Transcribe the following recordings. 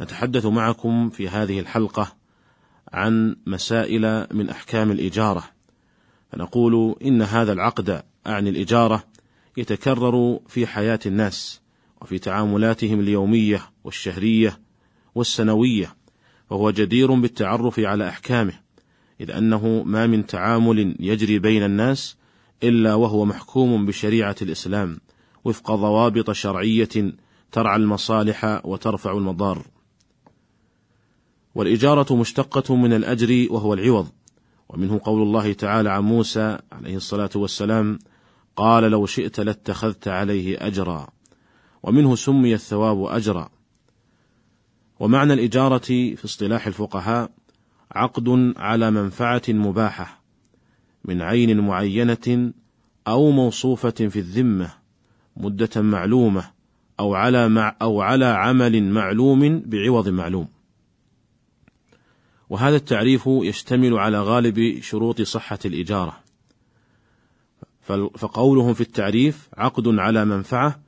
نتحدث معكم في هذه الحلقة عن مسائل من أحكام الإجارة فنقول إن هذا العقد أعني الإجارة يتكرر في حياة الناس وفي تعاملاتهم اليومية والشهرية والسنوية فهو جدير بالتعرف على أحكامه إذ أنه ما من تعامل يجري بين الناس إلا وهو محكوم بشريعة الإسلام وفق ضوابط شرعية ترعى المصالح وترفع المضار. والإجارة مشتقة من الأجر وهو العوض، ومنه قول الله تعالى عن موسى عليه الصلاة والسلام: قال لو شئت لاتخذت عليه أجرا، ومنه سمي الثواب أجرا. ومعنى الإجارة في اصطلاح الفقهاء عقد على منفعة مباحة من عين معينة أو موصوفة في الذمة مدة معلومة أو على مع أو على عمل معلوم بعوض معلوم. وهذا التعريف يشتمل على غالب شروط صحة الإجارة. فقولهم في التعريف عقد على منفعة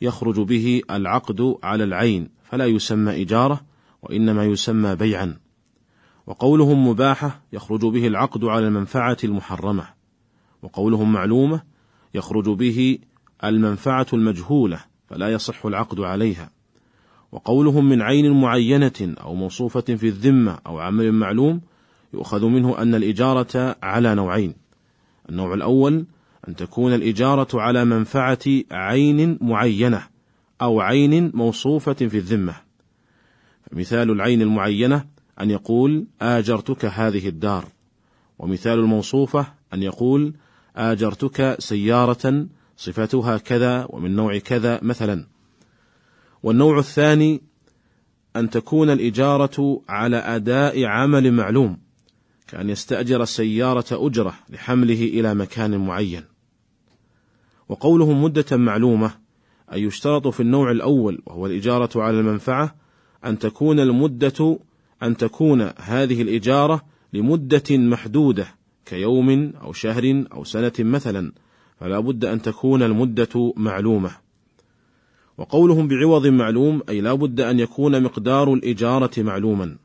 يخرج به العقد على العين فلا يسمى إجارة وإنما يسمى بيعا. وقولهم مباحة يخرج به العقد على المنفعة المحرمة. وقولهم معلومة يخرج به المنفعة المجهولة فلا يصح العقد عليها، وقولهم من عين معينة أو موصوفة في الذمة أو عمل معلوم يؤخذ منه أن الإجارة على نوعين، النوع الأول أن تكون الإجارة على منفعة عين معينة أو عين موصوفة في الذمة، فمثال العين المعينة أن يقول آجرتك هذه الدار، ومثال الموصوفة أن يقول آجرتك سيارة صفتها كذا ومن نوع كذا مثلا. والنوع الثاني أن تكون الإجارة على أداء عمل معلوم كأن يستأجر السيارة أجرة لحمله إلى مكان معين وقوله مدة معلومة أي يشترط في النوع الأول وهو الإجارة على المنفعة أن تكون المدة أن تكون هذه الإجارة لمدة محدودة كيوم أو شهر أو سنة مثلا فلا بد أن تكون المدة معلومة. وقولهم بعوض معلوم أي لا بد أن يكون مقدار الإجارة معلوما.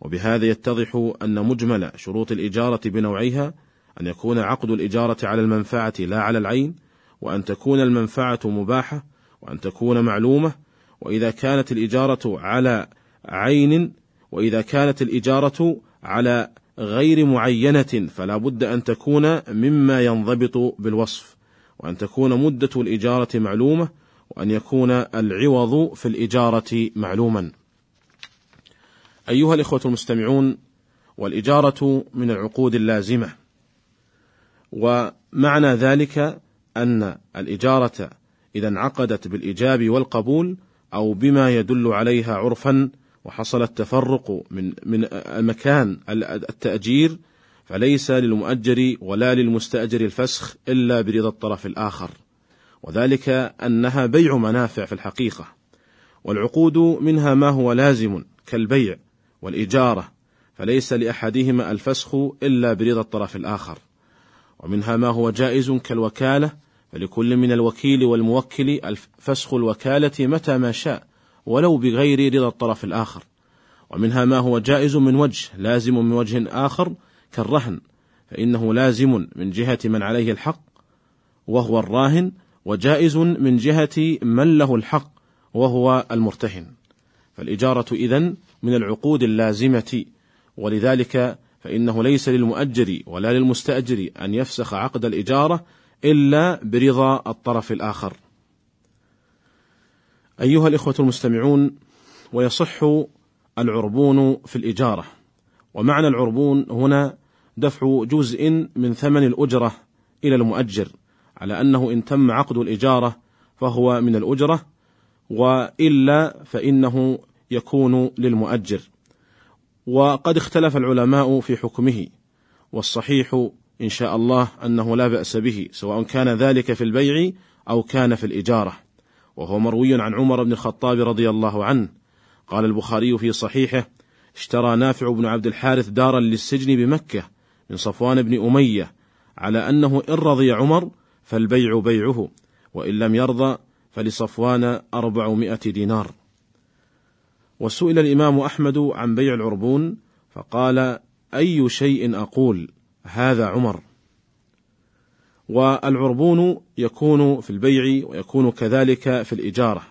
وبهذا يتضح أن مجمل شروط الإجارة بنوعيها أن يكون عقد الإجارة على المنفعة لا على العين، وأن تكون المنفعة مباحة، وأن تكون معلومة، وإذا كانت الإجارة على عين، وإذا كانت الإجارة على غير معينة فلا بد أن تكون مما ينضبط بالوصف، وأن تكون مدة الإجارة معلومة، وأن يكون العوض في الإجارة معلوما. أيها الإخوة المستمعون، والإجارة من العقود اللازمة، ومعنى ذلك أن الإجارة إذا انعقدت بالإيجاب والقبول أو بما يدل عليها عرفا وحصل التفرق من من مكان التأجير فليس للمؤجر ولا للمستأجر الفسخ إلا برضا الطرف الآخر، وذلك أنها بيع منافع في الحقيقة، والعقود منها ما هو لازم كالبيع والإجارة، فليس لأحدهما الفسخ إلا برضا الطرف الآخر، ومنها ما هو جائز كالوكالة، فلكل من الوكيل والموكل فسخ الوكالة متى ما شاء، ولو بغير رضا الطرف الآخر. ومنها ما هو جائز من وجه لازم من وجه آخر كالرهن فإنه لازم من جهة من عليه الحق وهو الراهن وجائز من جهة من له الحق وهو المرتهن. فالإجارة إذن من العقود اللازمة ولذلك فإنه ليس للمؤجر ولا للمستأجر أن يفسخ عقد الإجارة إلا برضا الطرف الآخر. أيها الإخوة المستمعون، ويصح العربون في الإجارة، ومعنى العربون هنا دفع جزء من ثمن الأجرة إلى المؤجر، على أنه إن تم عقد الإجارة فهو من الأجرة، وإلا فإنه يكون للمؤجر. وقد اختلف العلماء في حكمه والصحيح إن شاء الله أنه لا بأس به سواء كان ذلك في البيع أو كان في الإجارة. وهو مروي عن عمر بن الخطاب رضي الله عنه. قال البخاري في صحيحه اشترى نافع بن عبد الحارث دارا للسجن بمكة من صفوان بن أمية على أنه إن رضي عمر فالبيع بيعه وإن لم يرضى فلصفوان أربعمائة دينار. وسئل الإمام أحمد عن بيع العربون فقال أي شيء أقول؟ هذا عمر. والعربون يكون في البيع ويكون كذلك في الإجارة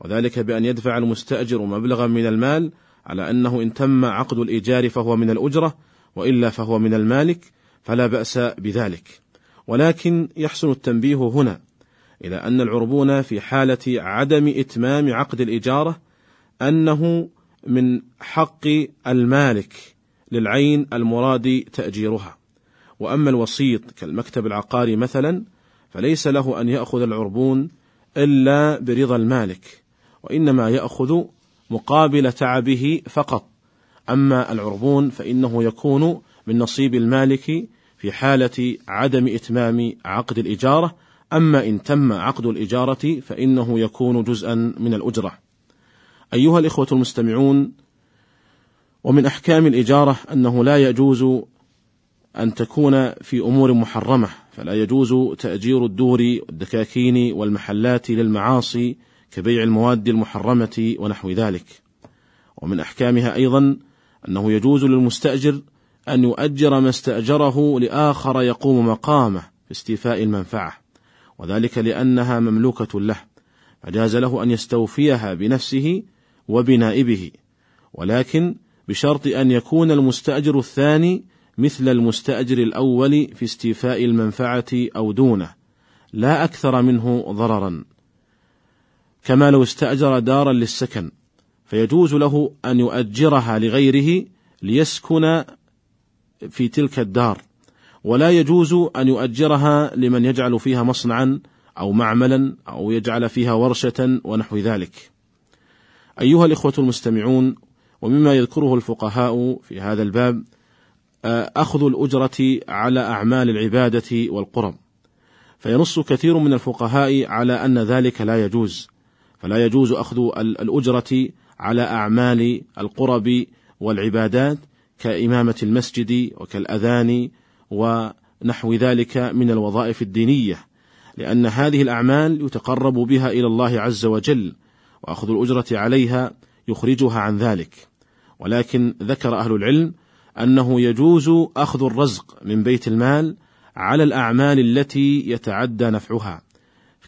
وذلك بأن يدفع المستأجر مبلغا من المال على أنه إن تم عقد الإيجار فهو من الأجرة وإلا فهو من المالك فلا بأس بذلك. ولكن يحسن التنبيه هنا إلى أن العربون في حالة عدم إتمام عقد الإجارة أنه من حق المالك للعين المراد تأجيرها. وأما الوسيط كالمكتب العقاري مثلا فليس له أن يأخذ العربون إلا برضا المالك وإنما يأخذ مقابل تعبه فقط. أما العربون فإنه يكون من نصيب المالك في حالة عدم إتمام عقد الإجارة أما إن تم عقد الإجارة فإنه يكون جزءا من الأجرة. أيها الإخوة المستمعون، ومن أحكام الإجارة أنه لا يجوز أن تكون في أمور محرمة، فلا يجوز تأجير الدور والدكاكين والمحلات للمعاصي كبيع المواد المحرمة ونحو ذلك. ومن أحكامها أيضا أنه يجوز للمستأجر أن يؤجر ما استأجره لآخر يقوم مقامه في استيفاء المنفعة. وذلك لأنها مملوكة له فجاز له أن يستوفيها بنفسه وبنائبه ولكن بشرط أن يكون المستأجر الثاني مثل المستأجر الأول في استيفاء المنفعة أو دونه لا أكثر منه ضررا كما لو استأجر دارا للسكن فيجوز له أن يؤجرها لغيره ليسكن في تلك الدار ولا يجوز أن يؤجرها لمن يجعل فيها مصنعا أو معملا أو يجعل فيها ورشة ونحو ذلك. أيها الإخوة المستمعون، ومما يذكره الفقهاء في هذا الباب أخذ الأجرة على أعمال العبادة والقرب، فينص كثير من الفقهاء على أن ذلك لا يجوز، فلا يجوز أخذ الأجرة على أعمال القرب والعبادات كإمامة المسجد وكالأذان ونحو ذلك من الوظائف الدينية لأن هذه الأعمال يتقرب بها إلى الله عز وجل وأخذ الأجرة عليها يخرجها عن ذلك. ولكن ذكر أهل العلم أنه يجوز أخذ الرزق من بيت المال على الأعمال التي يتعدى نفعها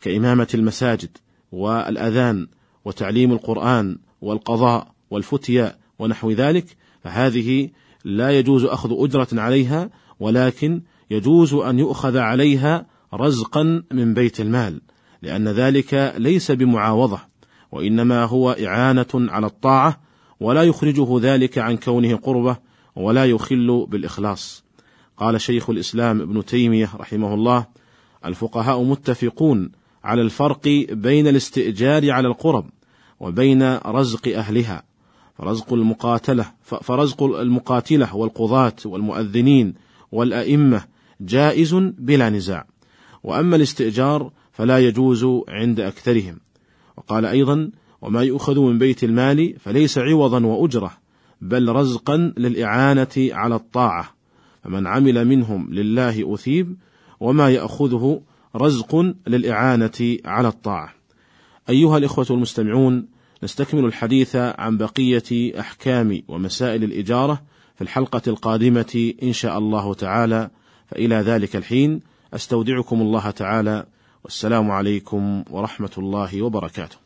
كإمامة المساجد والأذان وتعليم القرآن والقضاء والفتيا ونحو ذلك فهذه لا يجوز أخذ أجرة عليها ولكن يجوز أن يؤخذ عليها رزقا من بيت المال لأن ذلك ليس بمعاوضة وإنما هو إعانة على الطاعة ولا يخرجه ذلك عن كونه قربة ولا يخل بالإخلاص. قال شيخ الإسلام ابن تيمية رحمه الله الفقهاء متفقون على الفرق بين الاستئجار على القرب وبين رزق أهلها. فرزق المقاتلة فرزق المقاتلة والقضاة والمؤذنين والأئمة جائز بلا نزاع. وأما الاستئجار فلا يجوز عند أكثرهم. وقال أيضا وما يؤخذ من بيت المال فليس عوضا وأجرة بل رزقا للإعانة على الطاعة. فمن عمل منهم لله أثيب وما يأخذه رزق للإعانة على الطاعة. أيها الإخوة المستمعون نستكمل الحديث عن بقية أحكام ومسائل الإجارة في الحلقة القادمة إن شاء الله تعالى. فإلى ذلك الحين أستودعكم الله تعالى والسلام عليكم ورحمة الله وبركاته.